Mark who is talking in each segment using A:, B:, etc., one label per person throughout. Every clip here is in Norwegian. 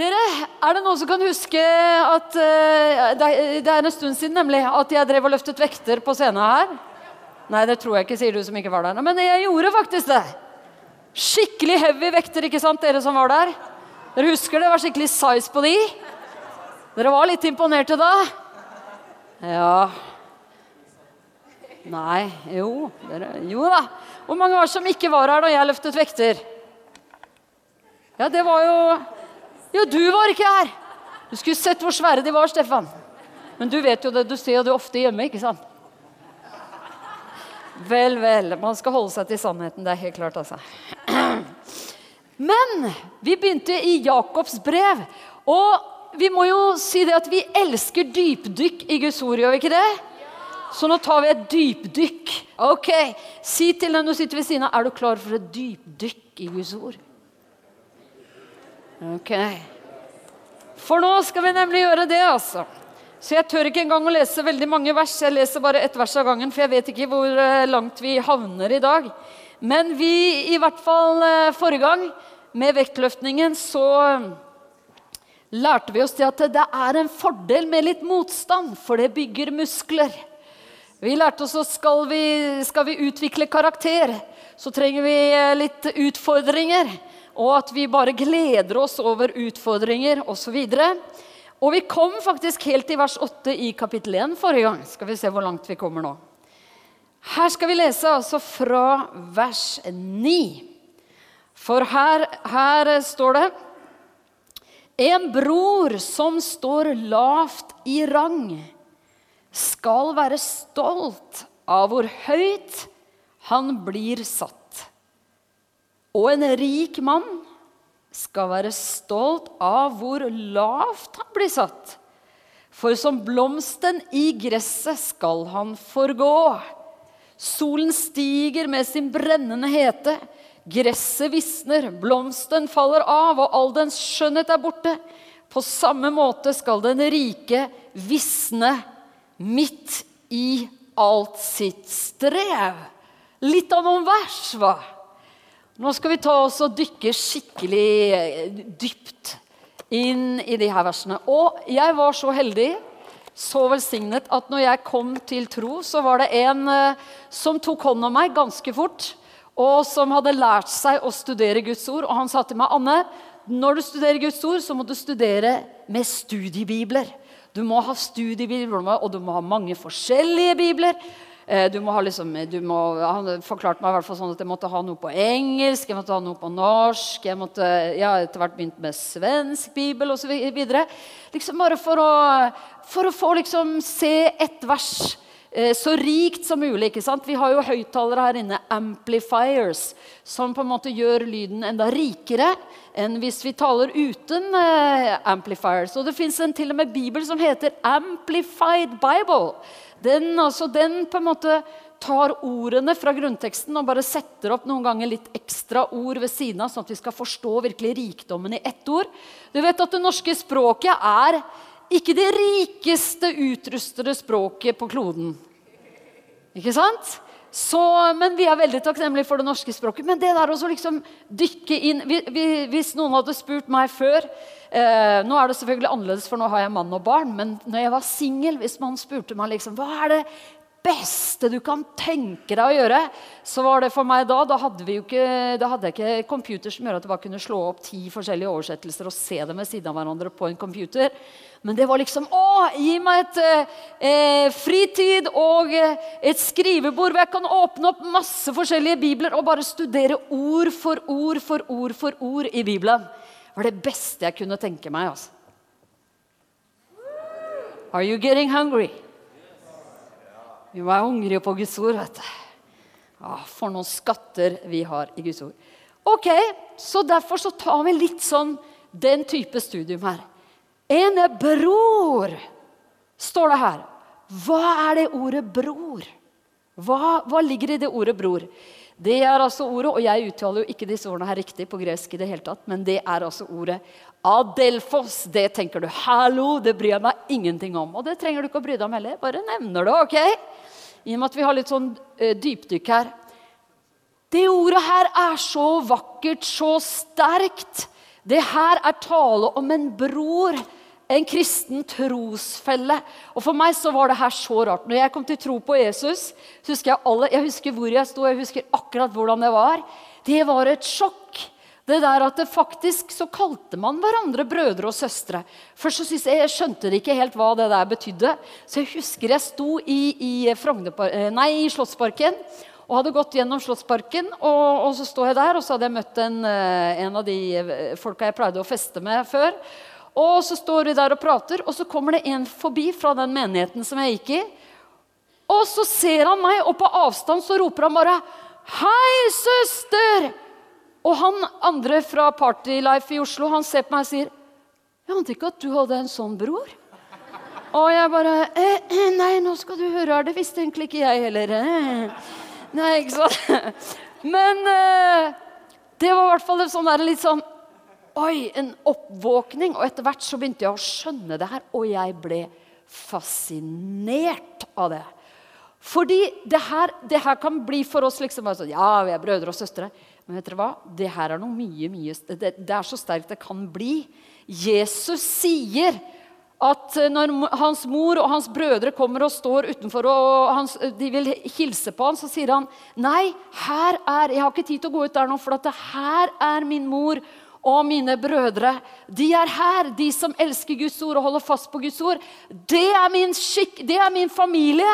A: Dere, er det noen som kan huske at uh, det det er en stund siden nemlig, at jeg drev og løftet vekter på scenen her? Nei, det tror jeg ikke, sier du som ikke var der. Men jeg gjorde faktisk det. Skikkelig heavy vekter, ikke sant, dere som var der? Dere husker det var skikkelig size på de? Dere var litt imponerte da? Ja Nei, jo dere, Jo da. Hvor mange var det som ikke var her da jeg løftet vekter? Ja, det var jo Jo, du var ikke her! Du skulle sett hvor svære de var, Stefan. Men du vet jo det, du ser jo det ofte hjemme, ikke sant? Vel, vel. Man skal holde seg til sannheten. Det er helt klart, altså. Men vi begynte i Jakobs brev. Og vi må jo si det at vi elsker dypdykk i Guds ord, gjør vi ikke det? Så nå tar vi et dypdykk. Ok, Si til den du sitter ved siden av, er du klar for et dypdykk i Guds ord? Ok. For nå skal vi nemlig gjøre det, altså. Så jeg tør ikke engang å lese veldig mange vers. Jeg leser bare ett vers av gangen, for jeg vet ikke hvor eh, langt vi havner i dag. Men vi, i hvert fall eh, forrige gang, med vektløftningen, så lærte vi oss det at det er en fordel med litt motstand, for det bygger muskler. Vi lærte oss at skal vi, skal vi utvikle karakter, så trenger vi eh, litt utfordringer. Og at vi bare gleder oss over utfordringer osv. Og, og vi kom faktisk helt til vers 8 i kapittel 1 forrige gang. Skal vi se hvor langt vi kommer nå. Her skal vi lese altså fra vers 9. For her, her står det En bror som står lavt i rang, skal være stolt av hvor høyt han blir satt. Og en rik mann skal være stolt av hvor lavt han blir satt. For som blomsten i gresset skal han forgå. Solen stiger med sin brennende hete. Gresset visner, blomsten faller av, og all dens skjønnhet er borte. På samme måte skal den rike visne midt i alt sitt strev. Litt av noen vers, hva? Nå skal vi ta oss og dykke skikkelig eh, dypt inn i de her versene. Og jeg var så heldig, så velsignet, at når jeg kom til tro, så var det en eh, som tok hånd om meg ganske fort, og som hadde lært seg å studere Guds ord. Og han sa til meg, Anne, når du studerer Guds ord, så må du studere med studiebibler. Du må ha studiebibler, og du må ha mange forskjellige bibler. Eh, du må ha liksom, du må, han forklarte meg i hvert fall sånn at jeg måtte ha noe på engelsk, jeg måtte ha noe på norsk. Jeg måtte ja, etter hvert begynt med svensk bibel osv. Liksom bare for å, for å få liksom se ett vers eh, så rikt som mulig. ikke sant? Vi har jo høyttalere her inne, amplifiers, som på en måte gjør lyden enda rikere enn hvis vi taler uten eh, amplifiers. Og det fins til og med bibel som heter Amplified Bible. Den, altså, den på en måte tar ordene fra grunnteksten og bare setter opp noen ganger litt ekstra ord ved siden av, sånn at vi skal forstå virkelig rikdommen i ett ord. Du vet at Det norske språket er ikke det rikeste utrustede språket på kloden. Ikke sant? Så, men vi er veldig takknemlige for det norske språket. Men det der å liksom dykke inn Hvis noen hadde spurt meg før eh, Nå er det selvfølgelig annerledes, for nå har jeg mann og barn. Men når jeg var singel, hvis man spurte meg liksom, hva er det beste du kan tenke deg å gjøre, så var det for meg da Da hadde, ikke, da hadde jeg ikke computer som gjør at jeg bare kunne slå opp ti forskjellige oversettelser og se dem ved siden av hverandre på en computer. Men det var liksom Å, gi meg et eh, fritid og et skrivebord hvor jeg kan åpne opp masse forskjellige bibler og bare studere ord for ord for ord for ord i Bibelen. Var det beste jeg kunne tenke meg. altså. Are you getting hungry? Vi var hungrige på Guds ord. vet du. Ah, for noen skatter vi har i Guds ord. Ok, så Derfor så tar vi litt sånn den type studium her. En bror, står det her. Hva er det ordet bror? Hva, hva, ligger i det ordet bror? Det er altså ordet, og jeg uttaler jo ikke disse ordene her riktig på gresk, i det hele tatt, men det er altså ordet adelfos. Det tenker du. Hallo, det bryr jeg meg ingenting om. Og det trenger du ikke å bry deg om heller. Bare nevner det, ok? I og med at vi har litt sånn uh, dypdykk her. Det ordet her er så vakkert, så sterkt. Det her er tale om en bror. En kristen trosfelle. Og For meg så var det her så rart. Når jeg kom til tro på Jesus, husker jeg, alle, jeg husker hvor jeg sto, jeg husker akkurat hvordan det var. Det var et sjokk. Det der at det faktisk så kalte man hverandre brødre og søstre. Først så synes jeg, jeg skjønte ikke helt hva det der betydde. Så jeg husker jeg sto i, i, eh, nei, i Slottsparken og hadde gått gjennom Slottsparken. Og, og, så står jeg der, og så hadde jeg møtt en, eh, en av de eh, folka jeg pleide å feste med før. Og så står vi der og prater, og så kommer det en forbi fra den menigheten som jeg gikk i. Og så ser han meg, og på avstand så roper han bare 'Hei, søster!' Og han andre fra Partylife i Oslo han ser på meg og sier 'Jeg ante ikke at du hadde en sånn bror'. Og jeg bare eh, eh, 'Nei, nå skal du høre, her, det visste egentlig ikke jeg heller'. Eh. Nei, ikke sant? Men eh, det var i hvert fall sånn der, litt sånn Oi, en oppvåkning. Og etter hvert så begynte jeg å skjønne det her, og jeg ble fascinert av det. Fordi det her, det her kan bli for oss liksom altså, Ja, vi er brødre og søstre. Men vet dere hva? Det her er noe mye, mye det, det er så sterkt det kan bli. Jesus sier at eh, når hans mor og hans brødre kommer og står utenfor og hans, de vil hilse på ham, så sier han nei, her er, jeg har ikke tid til å gå ut der nå, for at her er min mor og mine brødre. De er her, de som elsker Guds ord og holder fast på Guds ord. Det er min skikk, det er min familie.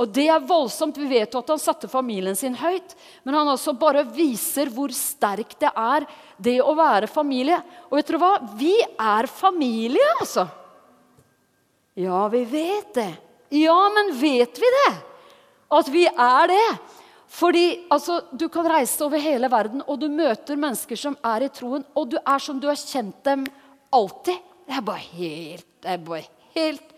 A: Og det er voldsomt. Vi vet jo at han satte familien sin høyt. Men han også bare viser hvor sterkt det er, det å være familie. Og vet dere hva? Vi er familie, altså. Ja, vi vet det. Ja, men vet vi det? At vi er det? Fordi altså, Du kan reise over hele verden, og du møter mennesker som er i troen, og du er som du har kjent dem alltid. Det er bare helt, det er bare helt,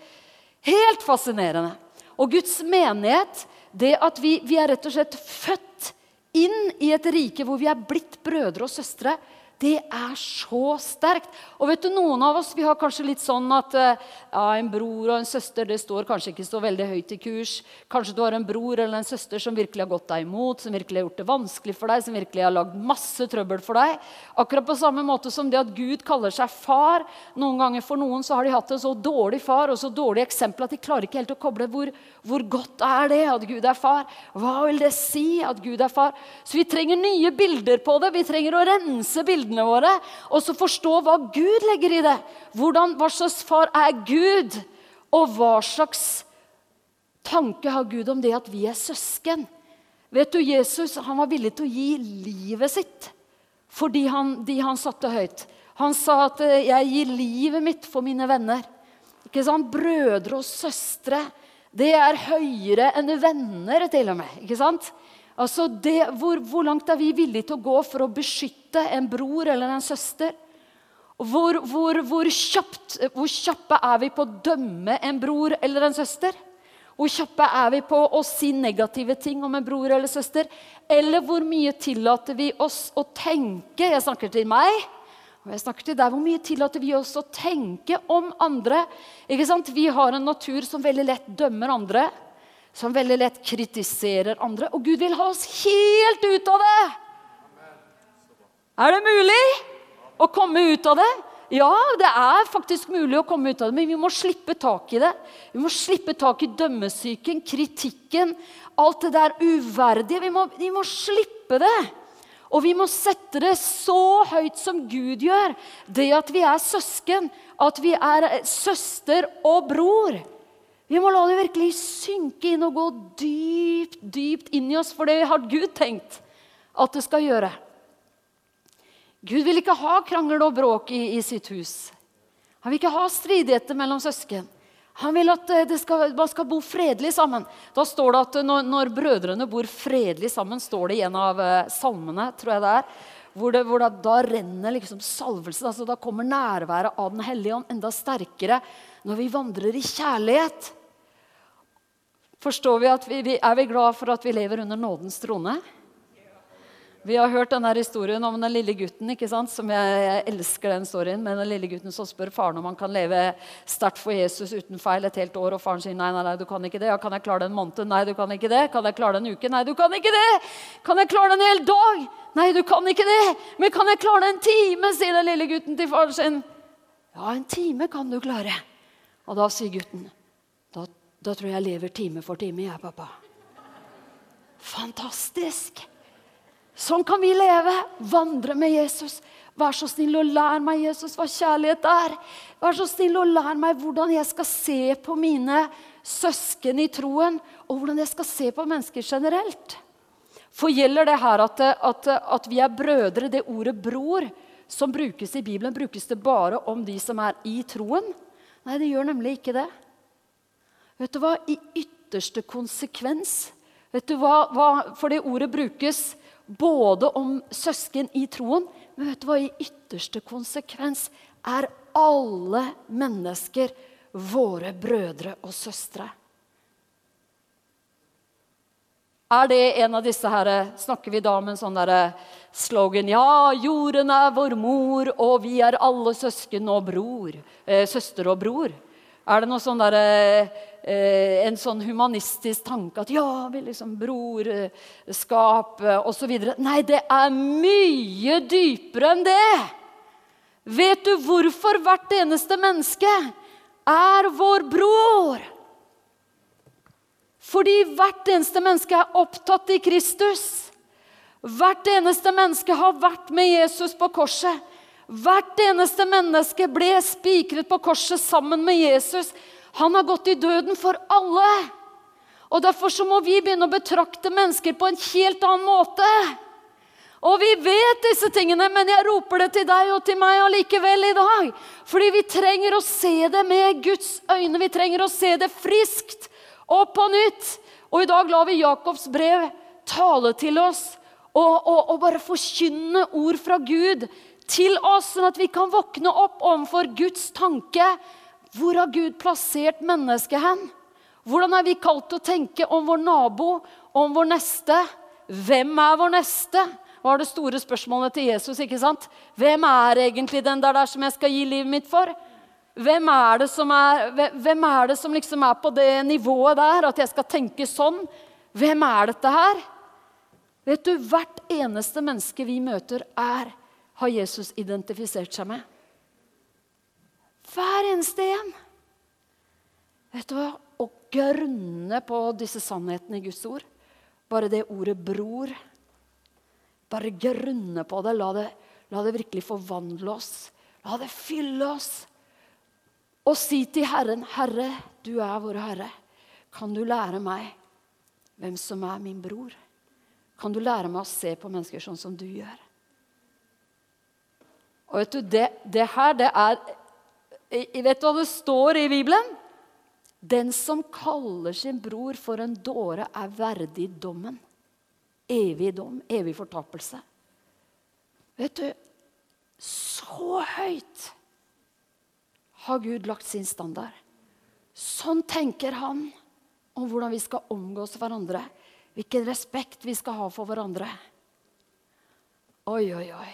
A: helt fascinerende. Og Guds menighet, det at vi, vi er rett og slett født inn i et rike hvor vi er blitt brødre og søstre, det er så sterkt. Og vet du, Noen av oss vi har kanskje litt sånn at eh, ja, en bror og en søster det står kanskje ikke så veldig høyt i kurs. Kanskje du har en bror eller en søster som virkelig har gått deg imot, som virkelig har gjort det vanskelig for deg, som virkelig har lagd masse trøbbel for deg. Akkurat på samme måte som det at Gud kaller seg far. Noen ganger For noen så har de hatt en så dårlig far og så dårlig eksempel at de klarer ikke helt å koble hvor, hvor godt er det at Gud er far. Hva vil det si at Gud er far? Så vi trenger nye bilder på det. Vi trenger å rense bildene bildene våre, og så forstå hva Gud legger i det. Hvordan, hva slags far er Gud? Og hva slags tanke har Gud om det at vi er søsken? Vet du, Jesus han var villig til å gi livet sitt fordi han, de han satte høyt. Han sa at eh, 'jeg gir livet mitt for mine venner'. Ikke sant? Brødre og søstre. Det er høyere enn venner, til og med. ikke sant? Altså det, hvor, hvor, langt er vi villige til å gå for å beskytte en bror eller en søster? Hvor, hvor, hvor, kjapt, hvor kjappe er vi på å dømme en bror eller en søster? Hvor kjappe er vi på å si negative ting om en bror eller søster? Eller hvor mye tillater vi oss å tenke? Jeg snakker til meg. Og jeg snakker til deg, Hvor mye tillater vi oss å tenke om andre? Vi har en natur som veldig lett dømmer andre som veldig lett kritiserer andre. Og Gud vil ha oss helt ut av det! Er det mulig å komme ut av det? Ja, det er faktisk mulig å komme ut av det, men vi må slippe tak i det. Vi må slippe tak i dømmesyken, kritikken, alt det der uverdige. Vi må, vi må slippe det. Og vi må sette det så høyt som Gud gjør. Det at vi er søsken, at vi er søster og bror. Vi må la det virkelig synke inn og gå dypt, dypt inn i oss, for det har Gud tenkt at det skal gjøre. Gud vil ikke ha krangel og bråk i, i sitt hus. Han vil ikke ha stridigheter mellom søsken. Han vil at eh, skal, man skal bo fredelig sammen. Da står det at når, når, brødrene bor fredelig sammen, står det i en av uh, salmene, tror jeg det er, hvor, det, hvor det, da renner liksom salvelsen. Altså, da kommer nærværet av Den hellige ånd enda sterkere når vi vandrer i kjærlighet. Forstår vi at vi, Er vi glad for at vi lever under nådens trone? Vi har hørt denne historien om den lille gutten. ikke sant? Som jeg, jeg elsker den storyen med den lille gutten som spør faren om han kan leve sterkt for Jesus uten feil et helt år. Og faren sier nei, nei, nei, du kan ikke det. Ja, kan jeg klare det en måned? Nei, du kan ikke det. Kan jeg klare det en uke? Nei, du kan ikke det. Kan jeg klare det en hel dag? Nei, du kan ikke det. Men kan jeg klare det en time? sier den lille gutten til faren sin. Ja, en time kan du klare. Og da sier gutten da, da tror jeg jeg lever time for time, jeg, pappa. Fantastisk! Sånn kan vi leve. Vandre med Jesus. Vær så snill og lær meg, Jesus, hva kjærlighet er. Vær så snill og lær meg hvordan jeg skal se på mine søsken i troen, og hvordan jeg skal se på mennesker generelt. For gjelder det her at, at, at vi er brødre, det ordet 'bror' som brukes i Bibelen, brukes det bare om de som er i troen? Nei, det gjør nemlig ikke det. Vet du hva? I ytterste konsekvens Vet du hva, hva For det ordet brukes både om søsken i troen, men vet du hva? I ytterste konsekvens er alle mennesker våre brødre og søstre. Er det en av disse her, Snakker vi da om en sånn der slogan Ja, jorden er vår mor, og vi er alle søsken og bror. Eh, søster og bror. Er det noe sånn der, eh, en sånn humanistisk tanke at ja, vi liksom brorskap osv.? Nei, det er mye dypere enn det. Vet du hvorfor hvert eneste menneske er vår bror? Fordi hvert eneste menneske er opptatt i Kristus. Hvert eneste menneske har vært med Jesus på korset. Hvert eneste menneske ble spikret på korset sammen med Jesus. Han har gått i døden for alle. Og Derfor så må vi begynne å betrakte mennesker på en helt annen måte. Og vi vet disse tingene, men jeg roper det til deg og til meg allikevel i dag. Fordi vi trenger å se det med Guds øyne. Vi trenger å se det friskt og på nytt. Og i dag lar vi Jakobs brev tale til oss og, og, og bare forkynne ord fra Gud til oss, sånn at vi kan våkne opp overfor Guds tanke. Hvor har Gud plassert mennesket hen? Hvordan er vi kalt til å tenke om vår nabo, om vår neste? Hvem er vår neste? var det store spørsmålet til Jesus. ikke sant? Hvem er egentlig den der, der som jeg skal gi livet mitt for? Hvem er, er, hvem er det som liksom er på det nivået der, at jeg skal tenke sånn? Hvem er dette her? Vet du, Hvert eneste menneske vi møter, er har Jesus identifisert seg med. Hver eneste en. Vet du hva? Å grunne på disse sannhetene i Guds ord. Bare det ordet 'bror'. Bare grunne på det. La det, la det virkelig forvandle oss. La det fylle oss. Og si til Herren, 'Herre, du er vår Herre. Kan du lære meg hvem som er min bror?' Kan du lære meg å se på mennesker sånn som du gjør? Og vet du, det, det her, det er Vet du hva det står i Bibelen? Den som kaller sin bror for en dåre, er verdig dommen. Evig dom, evig fortapelse. Vet du, så høyt har Gud lagt sin standard. Sånn tenker han om hvordan vi skal omgås hverandre. Hvilken respekt vi skal ha for hverandre. Oi, oi, oi.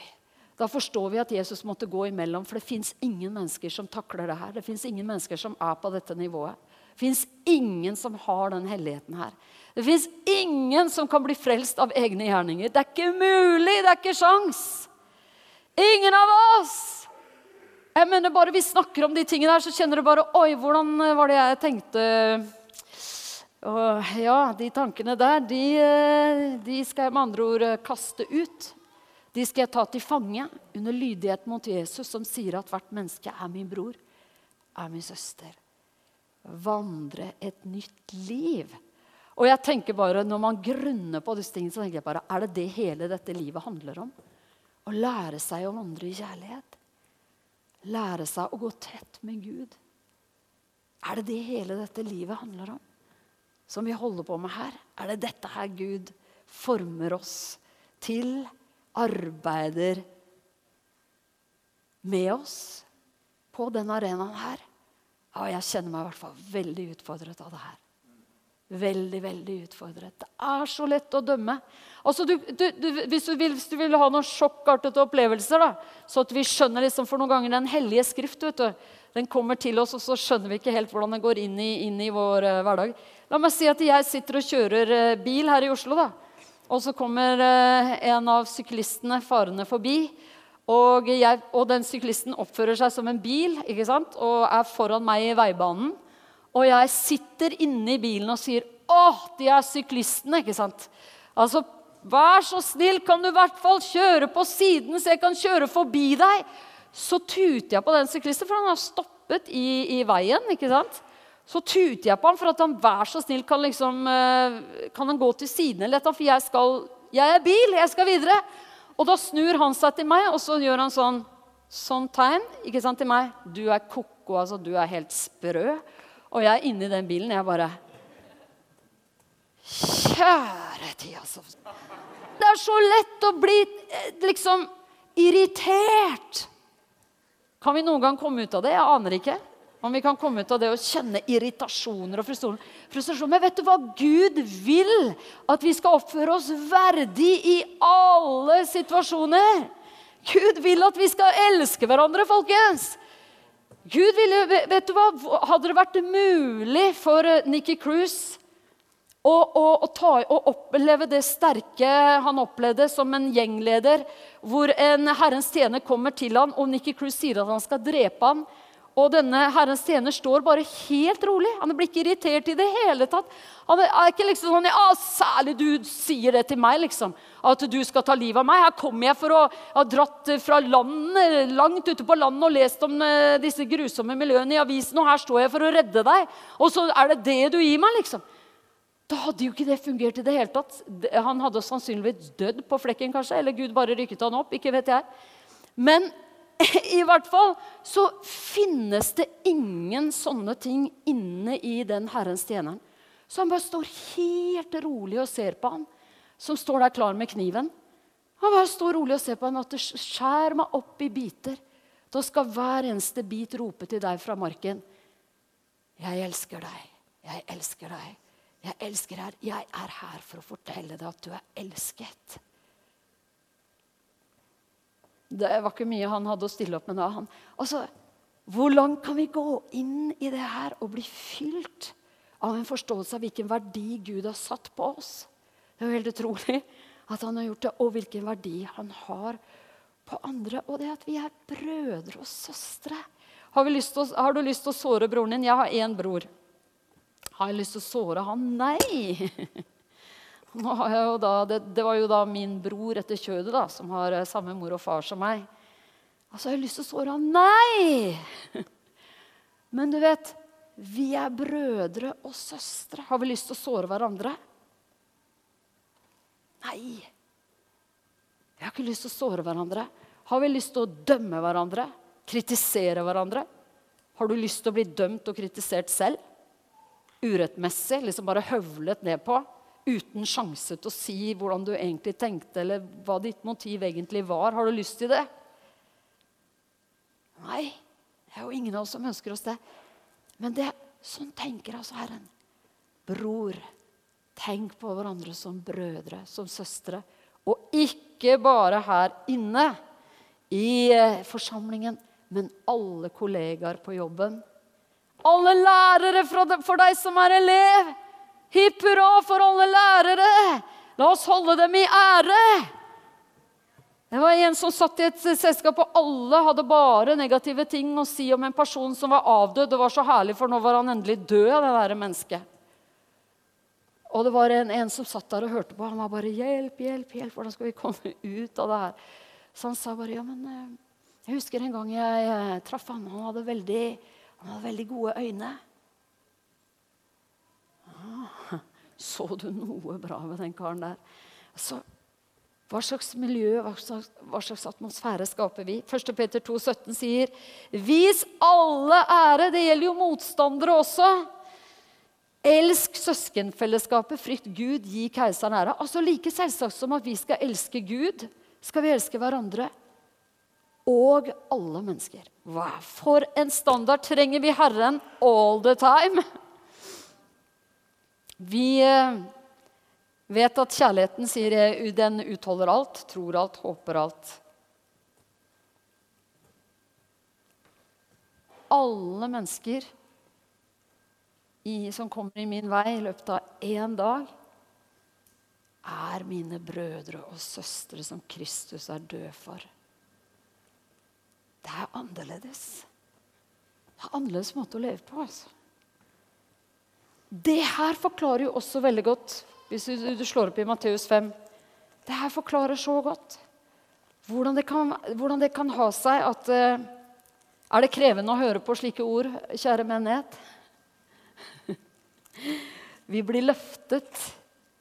A: Da forstår vi at Jesus måtte gå imellom, for det fins ingen mennesker som takler det her. Det fins ingen mennesker som er på dette nivået. Det fins ingen som har den helligheten her. Det fins ingen som kan bli frelst av egne gjerninger. Det er ikke mulig! Det er ikke sjans! Ingen av oss! Jeg mener bare Vi snakker om de tingene her, så kjenner du bare Oi, hvordan var det jeg tenkte? Og ja, de tankene der, de, eh, de skal jeg med andre ord eh, kaste ut. De skal jeg ta til fange under lydighet mot Jesus, som sier at hvert menneske er min bror, er min søster. Vandre et nytt liv. Og jeg tenker bare, Når man grunner på disse tingene, så tenker jeg bare, er det det hele dette livet handler om? Å lære seg å vandre i kjærlighet. Lære seg å gå tett med Gud. Er det det hele dette livet handler om? Som vi holder på med her? Er det dette her Gud former oss til? arbeider med oss på denne arenaen her. Ja, jeg kjenner meg i hvert fall veldig utfordret av det her. Veldig, veldig utfordret. Det er så lett å dømme. Altså, du, du, du, hvis, vil, hvis, du vil, ha noen sjokkartede opplevelser, da, så at vi skjønner liksom for noen ganger Den hellige skrift den kommer til oss, og så skjønner vi ikke helt hvordan den går inn i, inn i vår uh, hverdag. La meg si at jeg sitter og kjører uh, bil her i Oslo. da, Og så kommer uh, en av syklistene farende forbi. Og, jeg, og, den syklisten oppfører seg som en bil ikke sant? og er foran meg i veibanen. Og jeg sitter inne i bilen og sier 'Å, de er syklistene'. ikke sant? Altså, Vær så snill, kan du i hvert fall kjøre på siden, så jeg kan kjøre forbi deg? Så tuter jeg på den syklisten, for han har stoppet i, i veien. ikke sant? Så tuter jeg på han for at han vær så snill kan, liksom, eh, kan han gå til siden. eller For jeg, skal, jeg er bil, jeg skal videre. Og da snur han seg til meg, og så gjør han sånn, sånn tegn ikke sant, til meg. Du er ko-ko, altså. Du er helt sprø. Og jeg er inni den bilen. Jeg bare Kjære tid, altså. Det er så lett å bli eh, liksom irritert. Kan vi noen gang komme ut av det? Jeg aner ikke. Om vi kan komme ut av det å kjenne irritasjoner og frustrasjon. Men vet du hva? Gud vil at vi skal oppføre oss verdig i alle situasjoner. Gud vil at vi skal elske hverandre, folkens. Gud ville, vet du hva? Hadde det vært mulig for eh, Nikki Cruise å, å, å, ta, å, oppleve det sterke han opplevde som en gjengleder, hvor en Herrens tjener kommer til han, og Nikki Cruise sier at han skal drepe han, og denne Herrens tjener står bare helt rolig. Han blir ikke irritert i det hele tatt. Han er ikke liksom sånn ja, 'Særlig du sier det til meg, liksom. At du skal ta livet av meg.' Her kommer jeg for å ha dratt fra landet, langt ute på landet og lest om eh, disse grusomme miljøene i avisen, og her står jeg for å redde deg. Og så er det det du gir meg, liksom. Da hadde jo ikke det fungert i det hele tatt. Han hadde sannsynligvis dødd på flekken, kanskje. Eller Gud bare rykket han opp. ikke vet jeg. Men i hvert fall så finnes det ingen sånne ting inne i den Herrens tjeneren. Så han bare står helt rolig og ser på han, som står der klar med kniven. Han bare står rolig og ser på han, at det skjærer meg opp i biter. Da skal hver eneste bit rope til deg fra marken. Jeg elsker deg. Jeg elsker deg. Jeg elsker deg. Jeg er her for å fortelle deg at du er elsket. Det var ikke mye han hadde å stille opp med da. Han, altså, hvor langt kan vi gå inn i det her og bli fylt av en forståelse av hvilken verdi Gud har satt på oss? Det er jo helt utrolig at han har gjort det, og hvilken verdi han har på andre. Og det at vi er brødre og søstre. Har, å, har du lyst til å såre broren din? Jeg har én bror. Har jeg lyst til å såre han? Nei! Da, det, det, var jo da min bror etter kjødet da, som har eh, samme mor og far som meg. Altså, jeg har lyst til å såre ham. Nei! Men du vet, vi er brødre og søstre. Har vi lyst til å såre hverandre? Nei. Vi har ikke lyst til å såre hverandre. Har vi lyst til å dømme hverandre? Kritisere hverandre? Har du lyst til å bli dømt og kritisert selv? Urettmessig? Liksom bare høvlet ned på? Uten sjanse til å si hvordan du egentlig tenkte, eller hva ditt motiv egentlig var. Har du lyst til det? Nei, det er jo ingen av oss som ønsker oss det. Men det, sånn tenker altså Herren. Bror, tenk på hverandre som brødre, som søstre. Og ikke bare her inne i eh, forsamlingen, men alle kollegaer på jobben. Alle lærere for deg som er elev. Hipp hurra for alle lærere! La oss holde dem i ære! Det var en som satt i et selskap, og alle hadde bare negative ting å si om en person som var avdød. Det var så herlig, for nå var han endelig død, det der mennesket. Og det var en, en, som satt der og hørte på. Han var bare 'Hjelp, hjelp, hjelp! Hvordan skal vi komme ut av det her?' Så han sa bare 'Ja, men eh, jeg husker en gang jeg, jeg traff han. Han hadde veldig, han hadde veldig gode øyne.' Så du noe bra ved den karen der? Altså, hva slags miljø, hva slags, hva slags atmosfære skaper vi? 1. Peter 2, 17 sier, 'Vis alle ære'. Det gjelder jo motstandere også. Elsk søskenfellesskapet, frykt Gud, gi keiseren ære. Altså Like selvsagt som at vi skal elske Gud, skal vi elske hverandre. Og alle mennesker. Wow, for en standard trenger vi Herren all the time. Vi eh, vet at kjærligheten sier den utholder alt, tror alt, håper alt. Alle mennesker i, som kommer i min vei i løpet av én dag, er mine brødre og søstre som Kristus er død for. Det er annerledes. Det er annerledes måte å leve på. altså. Det her forklarer jo også veldig godt, hvis du, slår opp i Matteus 5 Det her forklarer så godt hvordan det kan, hvordan det kan ha seg at uh, Er det krevende å høre på slike ord, kjære menighet? Vi blir løftet.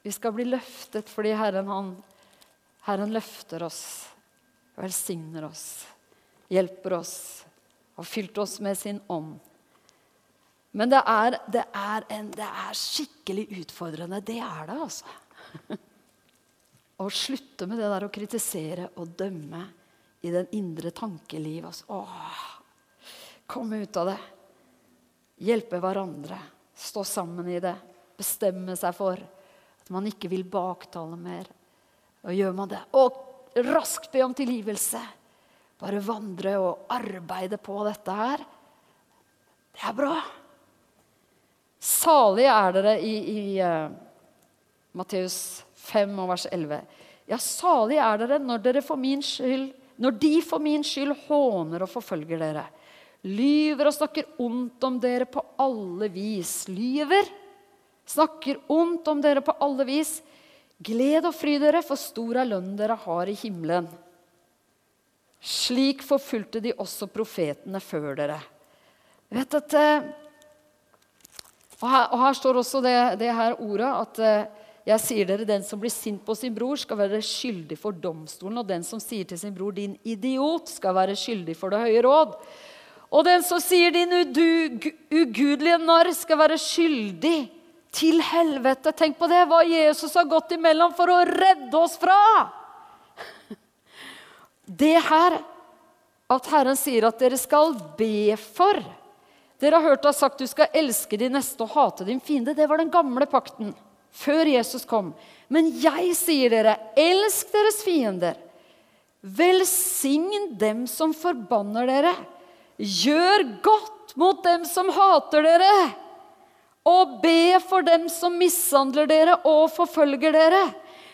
A: Vi skal bli løftet fordi Herren, han, Herren løfter oss, velsigner oss, hjelper oss, har fylt oss med sin ånd. Men det er, det, er en, det er, skikkelig utfordrende. Det er det, altså. Å slutte med det der å kritisere og dømme i den indre tankeliv. Altså. Komme ut av det. Hjelpe hverandre. Stå sammen i det. Bestemme seg for at man ikke vil baktale mer. Og gjør man det Og raskt be om tilgivelse. Bare vandre og arbeide på dette her. Det er bra. Salige er dere i, i uh, Matteus 5 og vers 11. Ja, salige er dere når, dere for min skyld, når de for min skyld håner og forfølger dere. Lyver og snakker ondt om dere på alle vis. Lyver, snakker ondt om dere på alle vis. Gled og fry dere, for stor er lønnen dere har i himmelen. Slik forfulgte de også profetene før dere. Vet at uh, og her, og her står også det, det, her ordet at eh, jeg sier dere, den som blir sint på sin bror, skal være skyldig for domstolen. Og den som sier til sin bror, din idiot, skal være skyldig for det høye råd. Og den som sier din ugudelige narr, skal være skyldig til helvete. Tenk på det, hva Jesus har gått imellom for å redde oss fra. Det her, at Herren sier at dere skal be for dere har hørt det sagt du skal elske din neste og hate din fiende. Det var den gamle pakten før Jesus kom. Men jeg sier dere, elsk deres fiender. Velsign dem som forbanner dere. Gjør godt mot dem som hater dere. Og be for dem som mishandler dere og forfølger dere.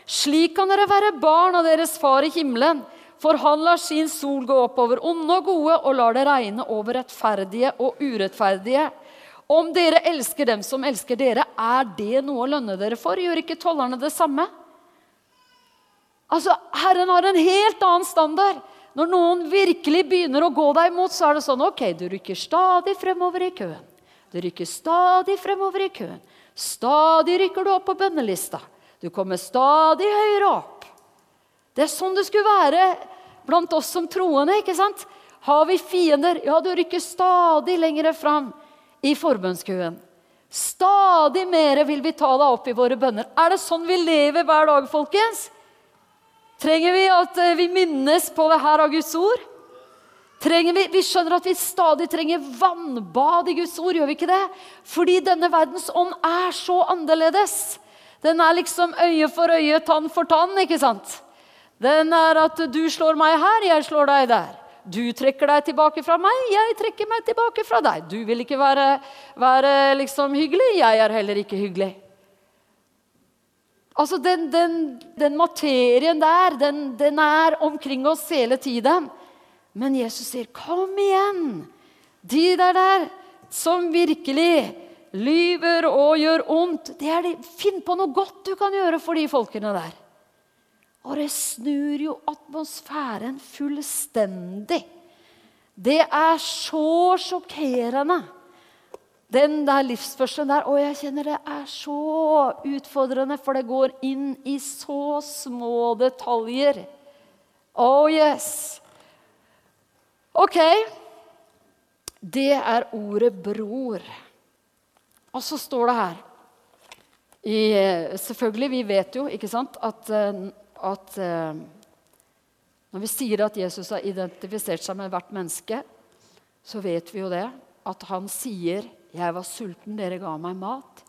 A: Slik kan dere være barn av deres far i himmelen. For han lar sin sol gå opp over onde og gode og lar det regne over rettferdige og urettferdige. Om dere elsker dem som elsker dere, er det noe å lønne dere for? Gjør ikke tollerne det samme? Altså, Herren har en helt annen standard. Når noen virkelig begynner å gå deg imot, så er det sånn ok, du rykker stadig fremover i køen. Du rykker stadig fremover i køen. Stadig rykker du opp på bønnelista. Du kommer stadig høyere opp. Det er sånn det skulle være blant oss som troende. ikke sant? Har vi fiender, ja, du rykker stadig lenger fram i forbønnskøen. Stadig mer vil vi ta deg opp i våre bønner. Er det sånn vi lever hver dag, folkens? Trenger vi at eh, vi minnes på det her av Guds ord? Vi, vi skjønner at vi stadig trenger vannbad i Guds ord, gjør vi ikke det? Fordi denne verdens ånd er så annerledes. Den er liksom øye for øye, tann for tann. ikke sant? Den er at du slår meg her, jeg slår deg der. Du trekker deg tilbake fra meg, jeg trekker meg tilbake fra deg. Du vil ikke være, være liksom hyggelig, jeg er heller ikke hyggelig. Altså, Den, den, den materien der, den, den, er omkring oss hele tiden. Men Jesus sier, 'Kom igjen!' De der der som virkelig lyver og gjør ondt, det er de, finn på noe godt du kan gjøre for de folkene der. Og det snur jo atmosfæren fullstendig. Det er så sjokkerende, den der livsførselen der. Og jeg kjenner det er så utfordrende, for det går inn i så små detaljer. Oh yes. Ok. Det er ordet 'bror'. Og så står det her i, Selvfølgelig, vi vet jo ikke sant, at eh, at eh, når vi sier at Jesus har identifisert seg med hvert menneske, så vet vi jo det. At han sier 'Jeg var sulten, dere ga meg mat'.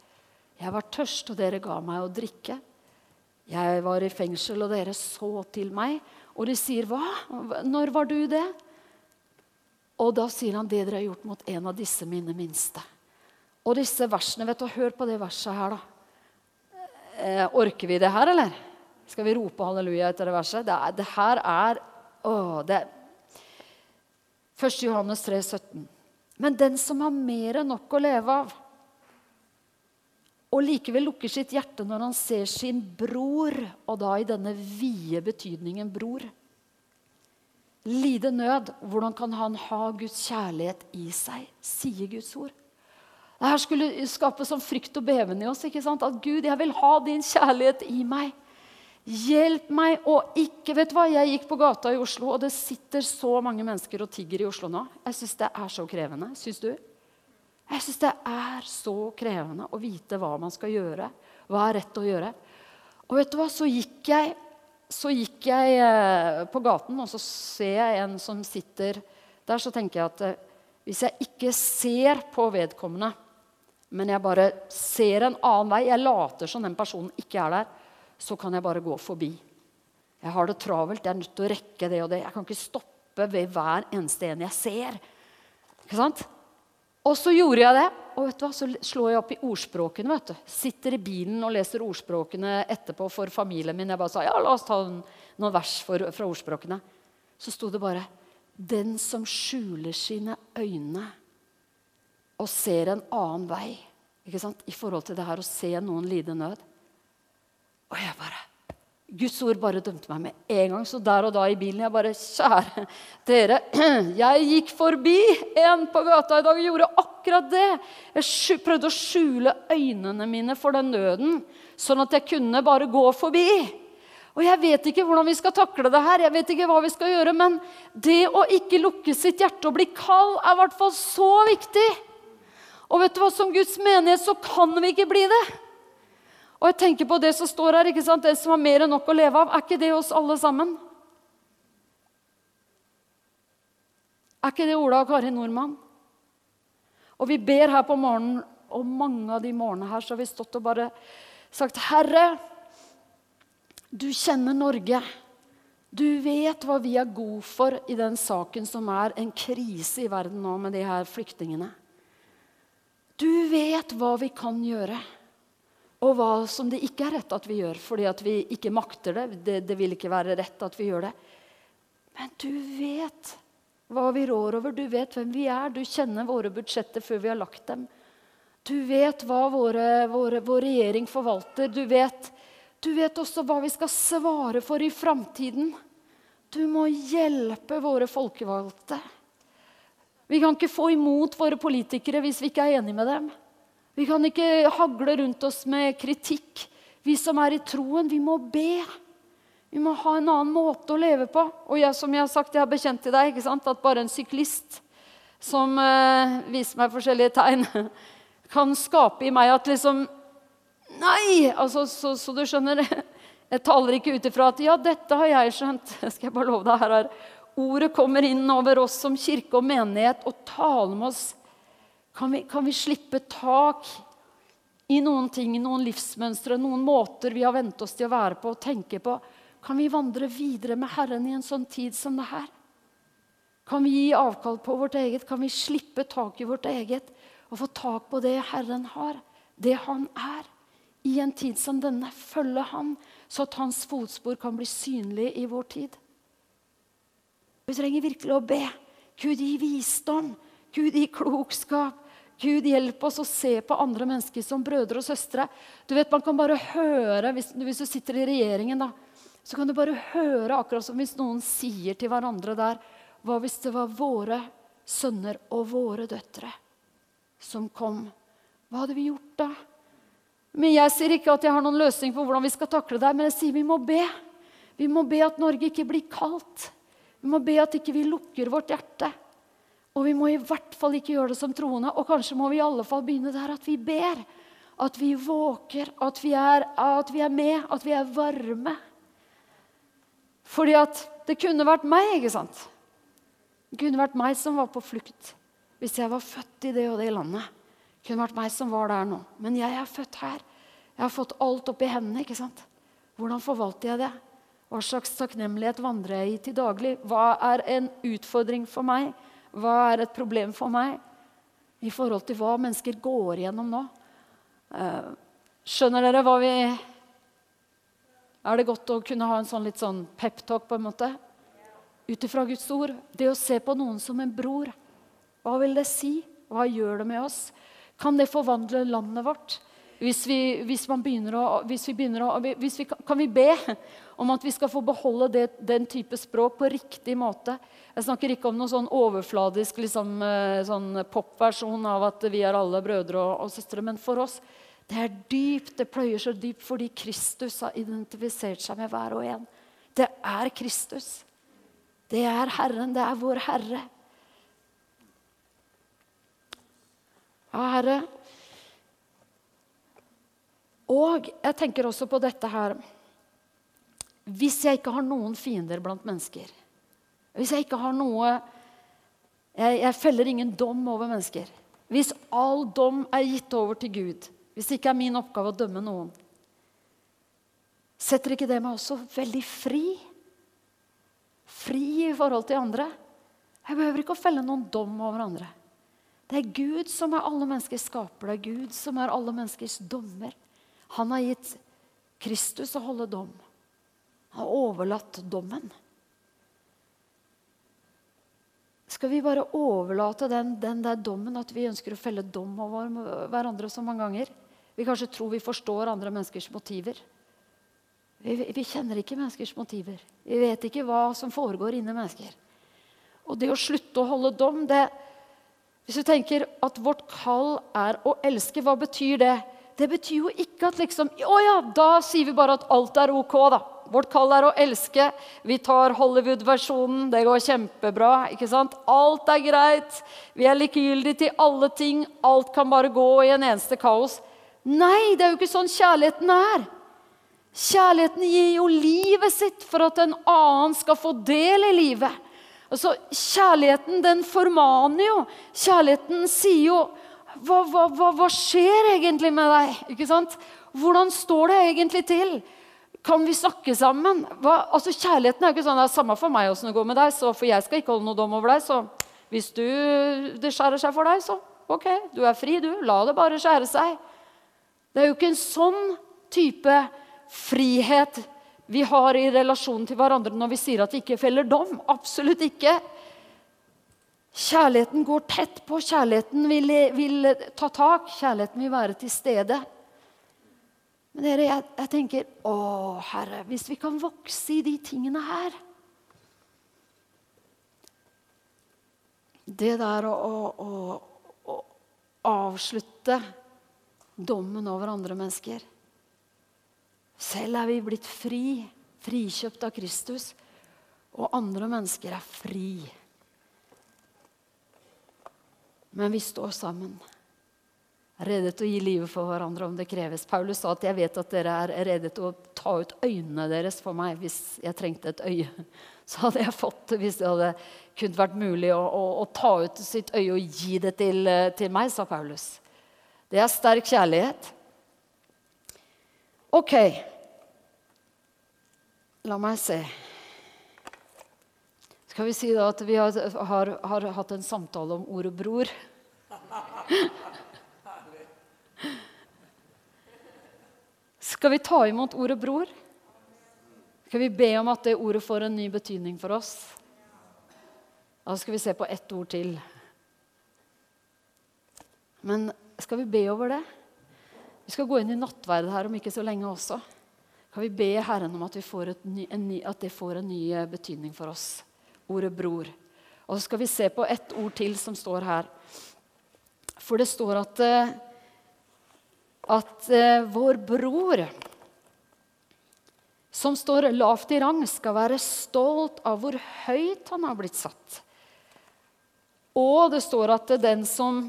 A: Jeg var tørst, og dere ga meg å drikke. Jeg var i fengsel, og dere så til meg. Og de sier, 'Hva? Når var du det?' Og da sier han, 'Det dere har gjort mot en av disse mine minste'. Og disse versene, vet du, Hør på det verset her, da. Eh, orker vi det her, eller? Skal vi rope halleluja etter det verset? Det, er, det her er å, det er 1. Johannes 3, 17. Men den som har mer enn nok å leve av, og likevel lukker sitt hjerte når han ser sin bror, og da i denne vide betydningen bror. Lide nød, hvordan kan han ha Guds kjærlighet i seg, sier Guds ord. Dette skulle skape sånn frykt og beven i oss. ikke sant? At Gud, jeg vil ha din kjærlighet i meg. Hjelp meg å ikke Vet du hva, Jeg gikk på gata i Oslo, og det sitter så mange mennesker og tigger i Oslo nå. Jeg syns det er så krevende. Syns du? Jeg syns det er så krevende å vite hva man skal gjøre. Hva er rett å gjøre. Og vet du hva, så gikk jeg, så gikk jeg eh, på gaten, og så ser jeg en som sitter der. Så tenker jeg at eh, hvis jeg ikke ser på vedkommende, men jeg bare ser en annen vei, jeg later som den personen ikke er der, så kan jeg bare gå forbi. Jeg har det travelt, jeg er nødt til å rekke det og det. Jeg kan ikke stoppe ved hver eneste en jeg ser. Ikke sant? Og så gjorde jeg det, og vet du hva, så slår jeg opp i ordspråkene. vet du. Sitter i bilen og leser ordspråkene etterpå for familien min. Jeg bare sa ja, la oss ta noen vers for, fra ordspråkene. Så sto det bare Den som skjuler sine øyne og ser en annen vei ikke sant? i forhold til det her å se noen lide nød. Og jeg bare Guds ord bare dømte meg med en gang. Så der og da i bilen jeg bare Kjære dere, jeg gikk forbi en på gata i dag og gjorde akkurat det. Jeg prøvde å skjule øynene mine for den nøden, sånn at jeg kunne bare gå forbi. Og jeg vet ikke hvordan vi skal takle det her, jeg vet ikke hva vi skal gjøre, men det å ikke lukke sitt hjerte og bli kald er i hvert fall så viktig. Og vet du hva, som Guds menighet så kan vi ikke bli det. Og jeg tenker på det som står her, ikke sant? det som har mer enn nok å leve av. Er ikke det oss alle sammen? Er ikke det Ola og Kari Nordmann? Og vi ber her på morgenen, og mange av de morgenene her så har vi stått og bare sagt Herre, du kjenner Norge. Du vet hva vi er gode for i den saken som er en krise i verden nå med de her flyktningene. Du vet hva vi kan gjøre og hva som det ikke er rett at vi gjør fordi at vi ikke makter det. det. Det vil ikke være rett at vi gjør det. Men du vet hva vi rår over. Du vet hvem vi er. Du kjenner våre budsjetter før vi har lagt dem. Du vet hva våre, våre, vår regjering forvalter. Du vet, du vet også hva vi skal svare for i framtiden. Du må hjelpe våre folkevalgte. Vi kan ikke få imot våre politikere hvis vi ikke er enige med dem. Vi kan ikke hagle rundt oss med kritikk. Vi som er i troen, vi må be. Vi må ha en annen måte å leve på. Og jeg, som jeg har sagt, jeg har bekjent til deg at bare en syklist som eh, viser meg forskjellige tegn, kan skape i meg at liksom Nei! Altså, så, så, du skjønner Jeg taler ikke ut ifra at ja, dette har jeg skjønt. Skal jeg bare love deg her, her. Ordet kommer inn over oss som kirke og menighet og taler med oss kan vi, kan vi slippe tak i noen ting, noen livsmønstre, noen måter vi har vent oss til å være på og tenke på? Kan vi vandre videre med Herren i en sånn tid som det her? Kan vi gi avkall på vårt eget? Kan vi slippe tak i vårt eget og få tak på det Herren har, det Han er? I en tid som denne, følge Han, så at Hans fotspor kan bli synlig i vår tid. Vi trenger virkelig å be. Gud, gi visdom. Gud, gi klokskap. Gud, hjelp oss å se på andre mennesker som brødre og søstre. Du vet, Man kan bare høre, hvis, hvis, du sitter i regjeringen, da, så kan du bare høre akkurat som hvis noen sier til hverandre der Hva hvis det var våre sønner og våre døtre som kom? Hva hadde vi gjort da? Men Jeg sier ikke at jeg har noen løsning på hvordan vi skal takle det, men jeg sier vi må be. Vi må be at Norge ikke blir kaldt. Vi må be at ikke vi lukker vårt hjerte. Og vi må i hvert fall ikke gjøre det som troende. Og kanskje må vi i alle fall begynne der at vi ber. At vi våker, at vi er, at vi er med, at vi er varme. Fordi at det kunne vært meg, ikke sant? Det kunne vært meg som var på flukt hvis jeg var født i det og det landet. Det kunne vært meg som var der nå. Men jeg er født her. Jeg har fått alt opp i hendene. ikke sant? Hvordan forvalter jeg det? Hva slags takknemlighet vandrer jeg i til daglig? Hva er en utfordring for meg? Hva er et problem for meg i forhold til hva mennesker går igjennom nå? Eh, skjønner dere hva vi Er det godt å kunne ha en sånn litt sånn peptalk, på en måte? Ut ifra Guds ord. Det å se på noen som en bror. Hva vil det si? Hva gjør det med oss? Kan det forvandle landet vårt? Hvis vi, hvis å, hvis vi å hvis vi, Kan vi be om at vi skal få beholde det, den type språk på riktig måte? Jeg snakker ikke om noen sånn overfladisk liksom, eh, sånn popversjon av at vi er alle brødre og, og søstre. Men for oss det er dypt, det pløyer så dypt fordi Kristus har identifisert seg med hver og en. Det er Kristus. Det er Herren. Det er vår Herre. Ja, Herre. Og jeg tenker også på dette her Hvis jeg ikke har noen fiender blant mennesker Hvis jeg ikke har noe Jeg, jeg feller ingen dom over mennesker. Hvis all dom er gitt over til Gud, hvis det ikke er min oppgave å dømme noen, setter ikke det meg også veldig fri? Fri i forhold til andre? Jeg behøver ikke å felle noen dom over andre. Det er Gud som er alle menneskers skaper. Det er Gud som er alle menneskers dommer. Han har gitt Kristus å holde dom. Har overlatt dommen. Skal vi bare overlate den, den, der dommen, at vi ønsker å felle dom over hverandre så mange ganger? Vi kanskje tror vi forstår andre menneskers motiver. Vi, vi kjenner ikke menneskers motiver. Vi vet ikke hva som foregår inni mennesker. Og det å slutte å holde dom det, Hvis du tenker at vårt kall er å elske, hva betyr det? det betyr jo ikke at liksom Å ja, da sier vi bare at alt er ok, da. Vårt kall er å elske. Vi tar Hollywood-versjonen. Det går kjempebra. ikke sant? Alt er greit. Vi er likegyldige til alle ting. Alt kan bare gå i en eneste kaos. Nei, det er jo ikke sånn kjærligheten er. Kjærligheten gir jo livet sitt for at en annen skal få del i livet. Altså, Kjærligheten den formaner jo. Kjærligheten sier jo hva, hva, hva, hva, skjer egentlig med deg? Ikke sant? Hvordan står det egentlig til? Kan vi snakke sammen? altså Kjærligheten er jo ikke sånn det er samme for meg åssen det går med deg, så, for jeg skal ikke holde noe dom over deg. Så hvis du, det skjærer seg for deg, så ok, du er fri, du. La det bare skjære seg. Det er jo ikke en sånn type frihet vi har i relasjonen til hverandre når vi sier at vi ikke feller dom. Absolutt ikke. Kjærligheten går tett på. Kjærligheten vil, vil ta tak. Kjærligheten vil være til stede. Men dere, jeg, jeg, tenker Å, Herre, hvis vi kan vokse i de tingene her Det der å, å, å, å avslutte dommen over andre mennesker Selv er vi blitt fri, frikjøpt av Kristus, og andre mennesker er fri. Men vi står sammen. Rede til å gi livet for hverandre om det kreves. Paulus sa at 'jeg vet at dere er rede til å ta ut øynene deres for meg hvis jeg trengte et øye'. Så hadde jeg fått det hvis det hadde kunnet vært mulig å, å, å ta ut sitt øye og gi det til, til meg, sa Paulus. Det er sterk kjærlighet. OK. La meg se. Skal vi si da at vi har, har, har hatt en samtale om ordet 'bror'? Skal vi ta imot ordet 'bror'? Skal vi be om at det ordet får en ny betydning for oss? Da skal vi se på ett ord til. Men skal vi be over det? Vi skal gå inn i nattverd her om ikke så lenge også. Kan vi be Herren om at, ny, ny, at det får en ny betydning for oss? ordet 'bror'. Og så skal vi se på ett ord til som står her. For det står at, eh, at eh, vår bror, som står lavt i rang, skal være stolt av hvor høyt han har blitt satt. Og det står at den som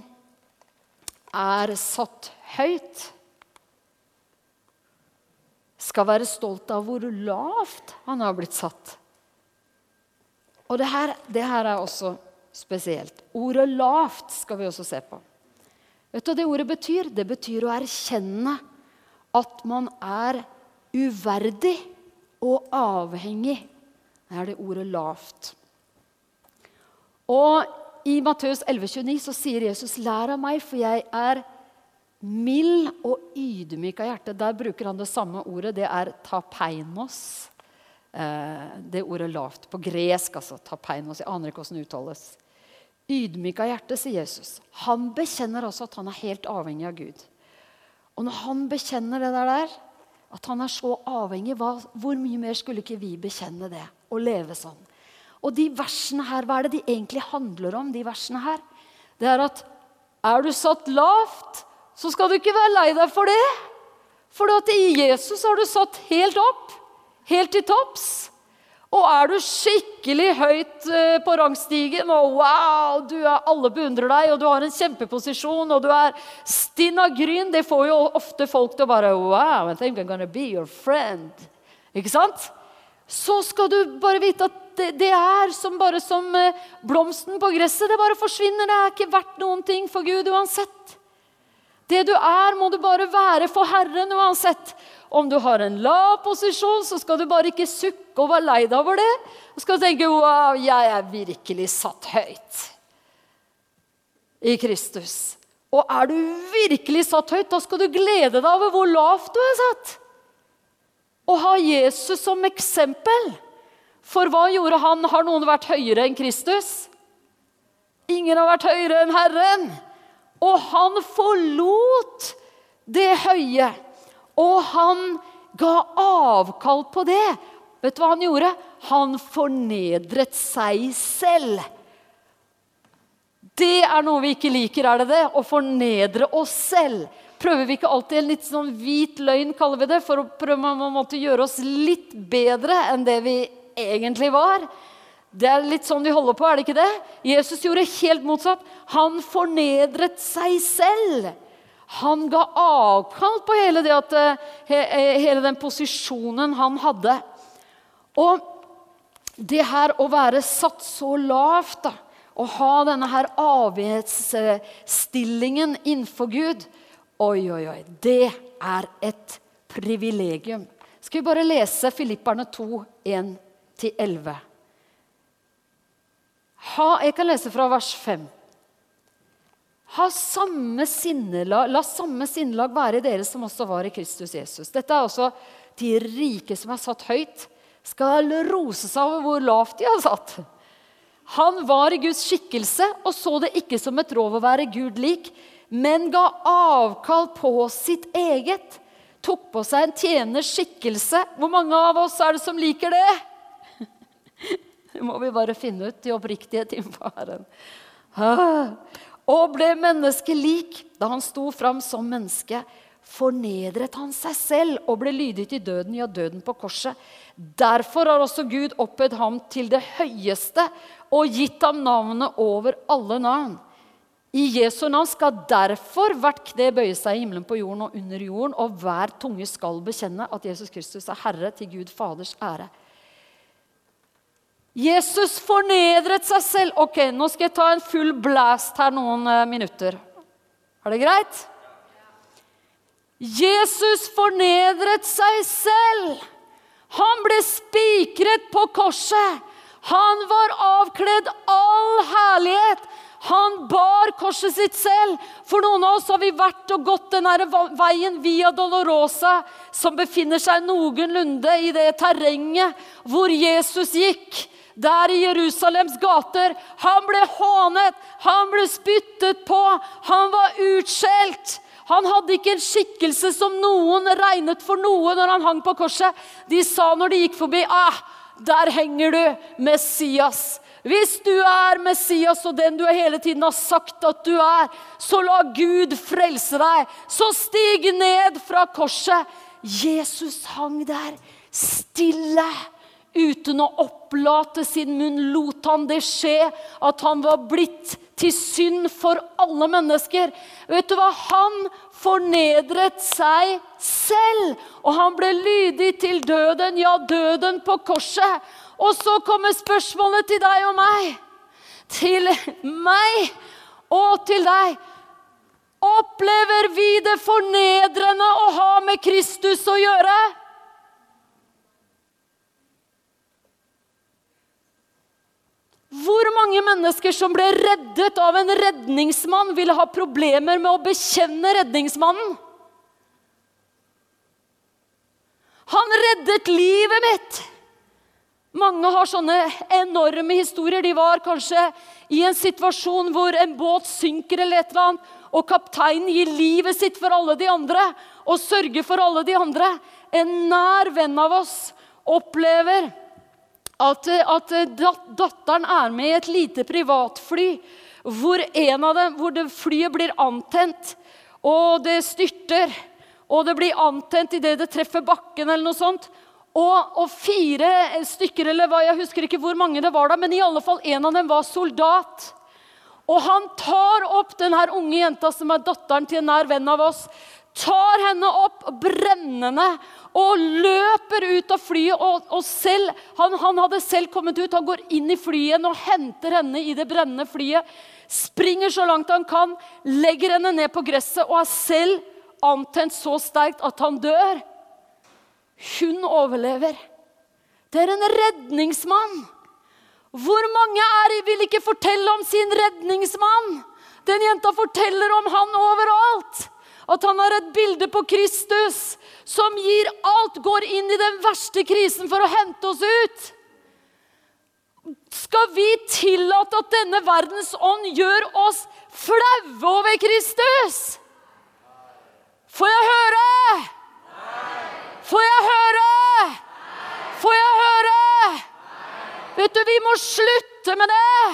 A: er satt høyt, skal være stolt av hvor lavt han har blitt satt. Og det her, det her, er også spesielt. Ordet 'lavt' skal vi også se på. Vet du hva det ordet betyr? Det betyr å erkjenne at man er uverdig og avhengig. Det er det ordet lavt. Og i Matteus 11,29 så sier Jesus, 'Lær av meg, for jeg er mild og ydmyk av hjerte'. Der bruker han det samme ordet. Det er tapeinos. Eh, det ordet lavt. På gresk, altså. Tapeinos. Jeg aner ikke hvordan det uttales. Ydmyk av hjerte, sier Jesus. Han bekjenner også at han er helt avhengig av Gud. Og når han bekjenner det der, at han er så avhengig, hvor mye mer skulle ikke vi bekjenne det? Og leve sånn? Og de versene her, hva er det de egentlig handler om? de versene her? Det er at er du satt lavt, så skal du ikke være lei deg for det. For i Jesus har du satt helt opp. Helt til topps. Og er du skikkelig høyt eh, på rangstigen, og wow, er, alle beundrer deg, og du har en kjempeposisjon, og du er stinn av gryn, det får jo ofte folk til å bare Wow, I think I'm gonna be your friend. Ikke sant? Så skal du bare vite at det, det er som bare som eh, blomsten på gresset. Det bare forsvinner. Det er ikke verdt noen ting for Gud uansett. Det du er, må du bare være for Herren uansett. Om du har en lav posisjon, så skal du bare ikke sukke og være lei deg over det. Du skal tenke wow, jeg er virkelig satt høyt i Kristus. Og er du virkelig satt høyt, da skal du glede deg over hvor lavt du er satt. Og ha Jesus som eksempel. For hva gjorde han? Har noen vært høyere enn Kristus? Ingen har vært høyere enn Herren. Og han forlot det høye og han ga avkall på det. Vet du hva han gjorde? Han fornedret seg selv. Det er noe vi ikke liker, er det det? Å fornedre oss selv. Prøver vi ikke alltid en litt sånn hvit løgn, kaller vi det, for å prøve å gjøre oss litt bedre enn det vi egentlig var? Det er litt sånn vi holder på, er det ikke det? Jesus gjorde helt motsatt. Han fornedret seg selv. Han ga avkall på hele, at, eh, hele, den posisjonen han hadde. Og det her å være satt så lavt, da, å ha denne her avhetsstillingen innenfor Gud Oi, oi, oi. Det er et privilegium. Skal vi bare lese Filipperne 2, 1-11? Jeg kan lese fra vers 5. Ha samme sinnelag, la samme sinnelag være i dere som også var i Kristus Jesus. Dette er også de rike som er satt høyt, skal rose seg over hvor lavt de har satt. Han var i Guds skikkelse og så det ikke som et rov å være Gud lik, men ga avkall på sitt eget. Tok på seg en tjeners skikkelse. Hvor mange av oss er det som liker det? Det må vi bare finne ut i oppriktighet innenfor Herren. Ah og ble menneskelik. Da han sto fram som menneske, fornedret han seg selv og ble lydig til døden, ja, døden på korset. Derfor har også Gud opphøyd ham til det høyeste og gitt ham navnet over alle navn. I Jesu navn skal derfor hvert kne bøye seg i himmelen på jorden og under jorden, og hver tunge skal bekjenne at Jesus Kristus er Herre til Gud Faders ære. Jesus fornedret seg selv. Ok, nå skal jeg ta en full blast her noen uh, minutter. Er det greit? Jesus fornedret seg selv. Han ble spikret på korset. Han var avkledd all herlighet. Han bar korset sitt selv. For noen av oss har vi vært og gått den veien via Dolorosa, som befinner seg noenlunde i det terrenget hvor Jesus gikk der i Jerusalems gater. Han ble hånet, han ble spyttet på, han var utskjelt. Han hadde ikke en skikkelse som noen regnet for noe når han hang på korset. De sa når de gikk forbi ah, der henger du, Messias. Hvis du er Messias og den du hele tiden har sagt at du er, så la Gud frelse deg. Så stig ned fra korset. Jesus hang der stille uten å opplate sin munn, lot han det skje at han var blitt til synd for alle mennesker. Vet du hva? Han fornedret seg selv, og han ble lydig til døden, ja, døden på korset. Og så kommer spørsmålet til deg og meg. Til meg og til deg. Opplever vi det fornedrende å ha med Kristus å gjøre? Hvor mange mennesker som ble reddet av en redningsmann, ville ha problemer med å bekjenne redningsmannen? Han reddet livet mitt! Mange har sånne enorme historier. De var kanskje i en situasjon hvor en båt synker, eller et eller annet, og kapteinen gir livet sitt for alle de andre og sørger for alle de andre. En nær venn av oss opplever at, at datteren er med i et lite privatfly hvor, dem, hvor det flyet blir antent, og det styrter. Og det blir antent idet det treffer bakken, eller noe sånt. Og, og, fire stykker, eller hva, jeg husker ikke hvor mange det var, da, men i alle fall en av dem var soldat. Og han tar opp den unge jenta som er datteren til en nær venn av oss. Tar henne opp brennende og løper ut av flyet. Og, og selv, han, han, hadde selv kommet ut. Han går inn i flyet og henter henne i det brennende flyet. Springer så langt han kan, legger henne ned på gresset og er selv antent så sterkt at han dør. Hun overlever. Det er en redningsmann. Hvor mange er vil ikke fortelle om sin redningsmann? Den jenta forteller om han overalt. At han har et bilde på Kristus som gir alt, går inn i den verste krisen for å hente oss ut. Skal vi tillate at denne verdens ånd gjør oss flaue over Kristus? Får jeg høre? Får jeg høre? Får jeg høre? Vet du, vi må slutte med det.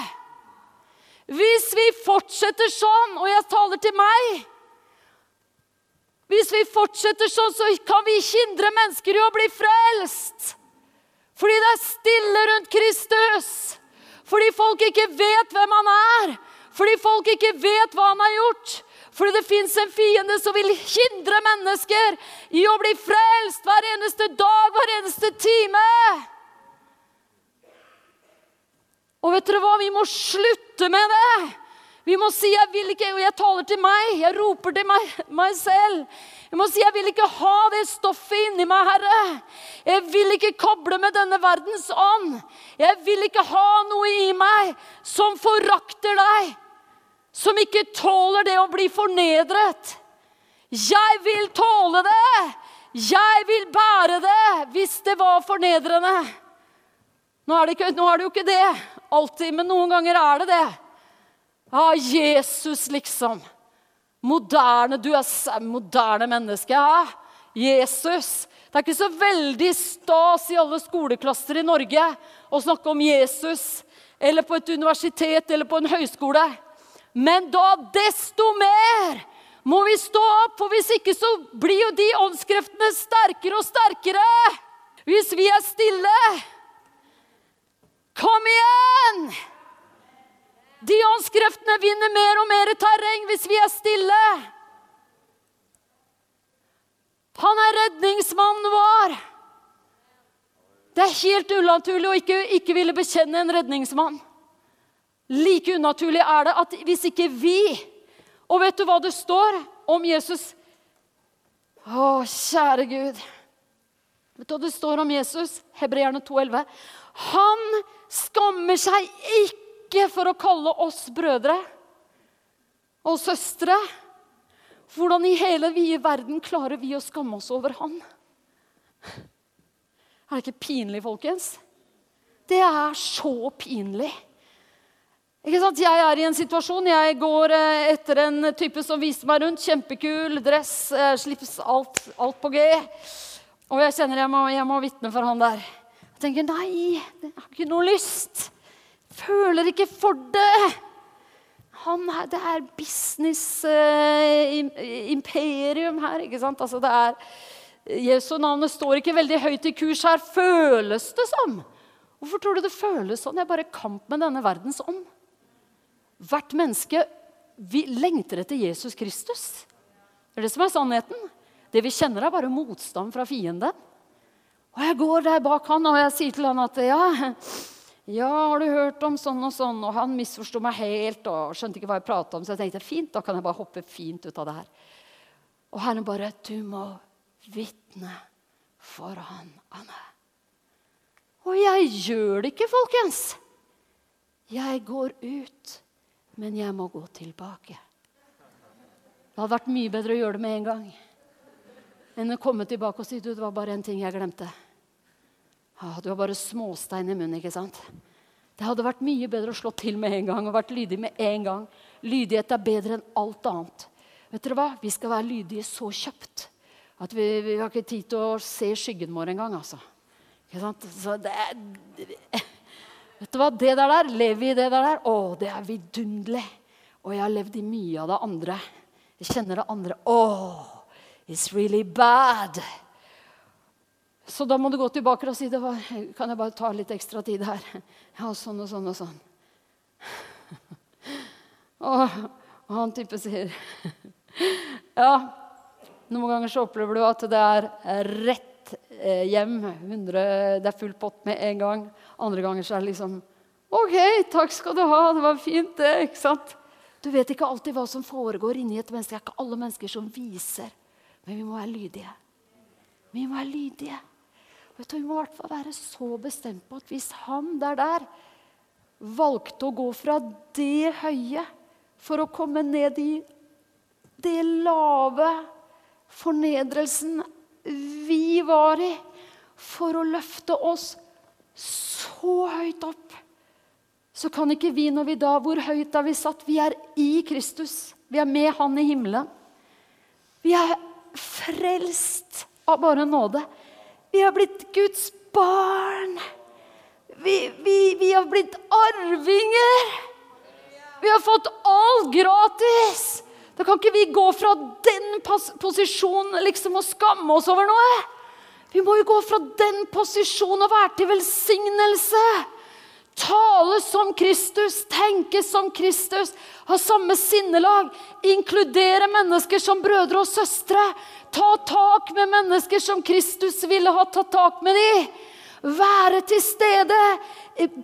A: Hvis vi fortsetter sånn, og jeg taler til meg Hvis vi fortsetter sånn, så kan vi hindre mennesker i å bli frelst. Fordi det er stille rundt Kristus. Fordi folk ikke vet hvem han er. Fordi folk ikke vet hva han har gjort. Fordi det fins en fiende som vil hindre mennesker i å bli frelst hver eneste dag, hver eneste time. Og vet dere hva? Vi må slutte med det. Vi må si 'jeg vil ikke', og jeg taler til meg. Jeg roper til meg, meg selv. Jeg må si 'jeg vil ikke ha det stoffet inni meg, Herre'. Jeg vil ikke koble med denne verdens ånd. Jeg vil ikke ha noe i meg som forakter deg som ikke tåler det å bli fornedret. Jeg vil tåle det! Jeg vil bære det hvis det var fornedrende. Nå er det, ikke, nå er det jo ikke det alltid, men noen ganger er det det. Ja, Jesus, liksom. Moderne, Du er moderne menneske. Ja, Jesus. Det er ikke så veldig stas i alle skoleklasser i Norge å snakke om Jesus. Eller på et universitet eller på en høyskole. Men da desto mer må vi stå opp, for hvis ikke så blir jo de åndskreftene sterkere og sterkere. Hvis vi er stille. Kom igjen! De åndskreftene vinner mer og mer terreng hvis vi er stille. Han er redningsmannen vår. Det er helt unaturlig å ikke, ikke ville bekjenne en redningsmann. Like unaturlig er det at hvis ikke vi Og vet du hva det står om Jesus? Å, kjære Gud. Vet du hva det står om Jesus? Hebreerne 2,11. Han skammer seg ikke for å kalle oss brødre og søstre. Hvordan i hele vide verden klarer vi å skamme oss over han? Er det ikke pinlig, folkens? Det er så pinlig. Ikke sant? Jeg er i en situasjon. Jeg går eh, etter en type som viste meg rundt. Kjempekul dress, eh, slips, alt, alt på G. Og jeg kjenner jeg må, jeg må vitne for han der. Jeg tenker nei, jeg har ikke noe lyst. Føler ikke for det. Han det er business uh, imperium her, ikke sant? Altså det er, Jesu navnet står ikke veldig høyt i kurs her, føles det som. Hvorfor tror du det føles sånn? Jeg er bare i kamp med denne verdens ånd. Hvert menneske vi lengter etter Jesus Kristus. Det er det som er sannheten. Det vi kjenner, er bare motstand fra fienden. Og jeg går der bak han og jeg sier til han at ja, Ja, har du hørt om sånn og sånn? Og han misforsto meg helt og skjønte ikke hva jeg prata om. Så jeg tenkte fint, da kan jeg bare hoppe fint ut av det her. Og Herren bare Du må vitne foran Anne. Og jeg gjør det ikke, folkens. Jeg går ut, men jeg må gå tilbake. Det hadde vært mye bedre å gjøre det med en gang enn å komme tilbake og si du, det var bare en ting jeg glemte. Ah, du har bare småstein i munnen, ikke sant? Det hadde vært mye bedre å slå til med en gang og vært lydig med en gang. Lydighet er bedre enn alt annet. Vet dere hva? Vi skal være lydige så kjapt at vi, vi har ikke tid til å se skyggen vår engang. Altså. Ikke sant? Så det er, vet du hva? Det der, der, lever vi i det der, der? Å, det er vidunderlig. Og jeg har levd i mye av det andre. Jeg kjenner det andre. Åh, it's really bad. Så da må du gå tilbake og si det var, kan jeg bare ta litt ekstra tid her. Ja, sånn og sånn og sånn. Og, og han type sier Ja, noen ganger så opplever du at det er rett eh, hjem. 100, det er full pott med en gang. Andre ganger så er det liksom OK, takk skal du ha. Det var fint, det. ikke sant? Du vet ikke alltid hva som foregår inni et menneske. Det er ikke alle mennesker som viser. Men vi må være lydige. Vi må være lydige. Vet du, Vi må i hvert fall være så bestemt på at hvis han der der valgte å gå fra det høye for å komme ned i det lave fornedrelsen vi var i, for å løfte oss så høyt opp, så kan ikke vi når vi da Hvor høyt er vi satt? Vi er i Kristus. Vi er med Han i himmelen. Vi er frelst av bare nåde. Vi har blitt Guds barn. Vi, vi, vi har blitt arvinger. Vi har fått alt gratis. Da kan ikke vi gå fra den posisjonen liksom og skamme oss over noe. Vi må jo gå fra den posisjonen og være til velsignelse. Tale som Kristus, tenke som Kristus, ha samme sinnelag. Inkludere mennesker som brødre og søstre. Ta tak med mennesker som Kristus ville ha tatt tak med dem. Være til stede.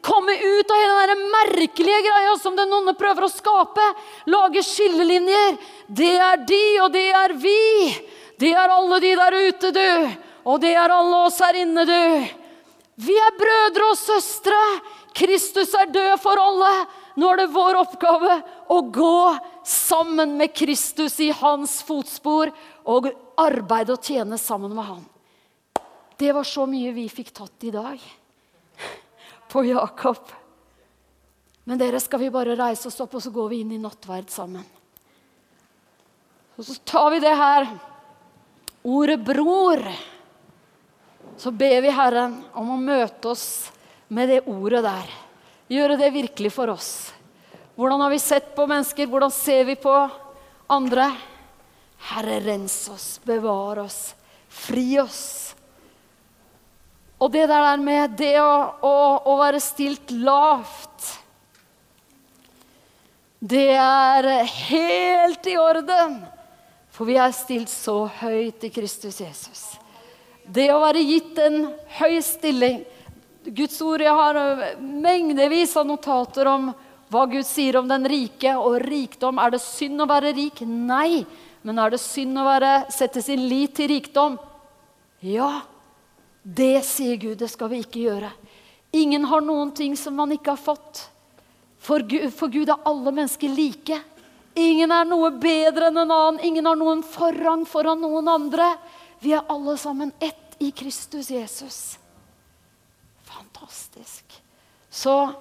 A: Komme ut av hele den merkelige greia som den onde prøver å skape. Lage skillelinjer. Det er de, og det er vi. Det er alle de der ute, du. Og det er alle oss her inne, du. Vi er brødre og søstre. Kristus er død for alle. Nå er det vår oppgave å gå sammen med Kristus i hans fotspor og arbeide og tjene sammen med han. Det var så mye vi fikk tatt i dag på Jakob. Men dere skal vi bare reise oss opp, og så går vi inn i nattverd sammen. Og så tar vi det her ordet 'bror'. Så ber vi Herren om å møte oss med det ordet der. Gjøre det virkelig for oss. Hvordan har vi sett på mennesker? Hvordan ser vi på andre? Herre, rens oss, bevar oss, fri oss. Og det der med det å, å, å være stilt lavt Det er helt i orden, for vi er stilt så høyt i Kristus Jesus. Det å være gitt en høy stilling Guds ord, Jeg har mengdevis av notater om hva Gud sier om den rike og rikdom. Er det synd å være rik? Nei. Men er det synd å være, sette sin lit til rikdom? Ja, det sier Gud. Det skal vi ikke gjøre. Ingen har noen ting som man ikke har fått. For Gud, for Gud er alle mennesker like. Ingen er noe bedre enn en annen. Ingen har noen forrang foran noen andre. Vi er alle sammen ett i Kristus Jesus. Så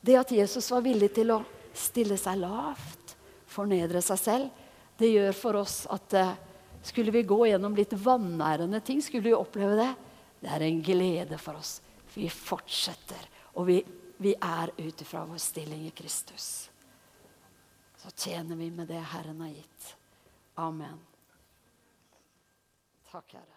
A: det at Jesus var villig til å stille seg lavt, fornedre seg selv, det gjør for oss at eh, skulle vi gå gjennom litt vanærende ting, skulle vi oppleve det, det er en glede for oss. Vi fortsetter, og vi, vi er ut ifra vår stilling i Kristus. Så tjener vi med det Herren har gitt. Amen. Takk, Herre.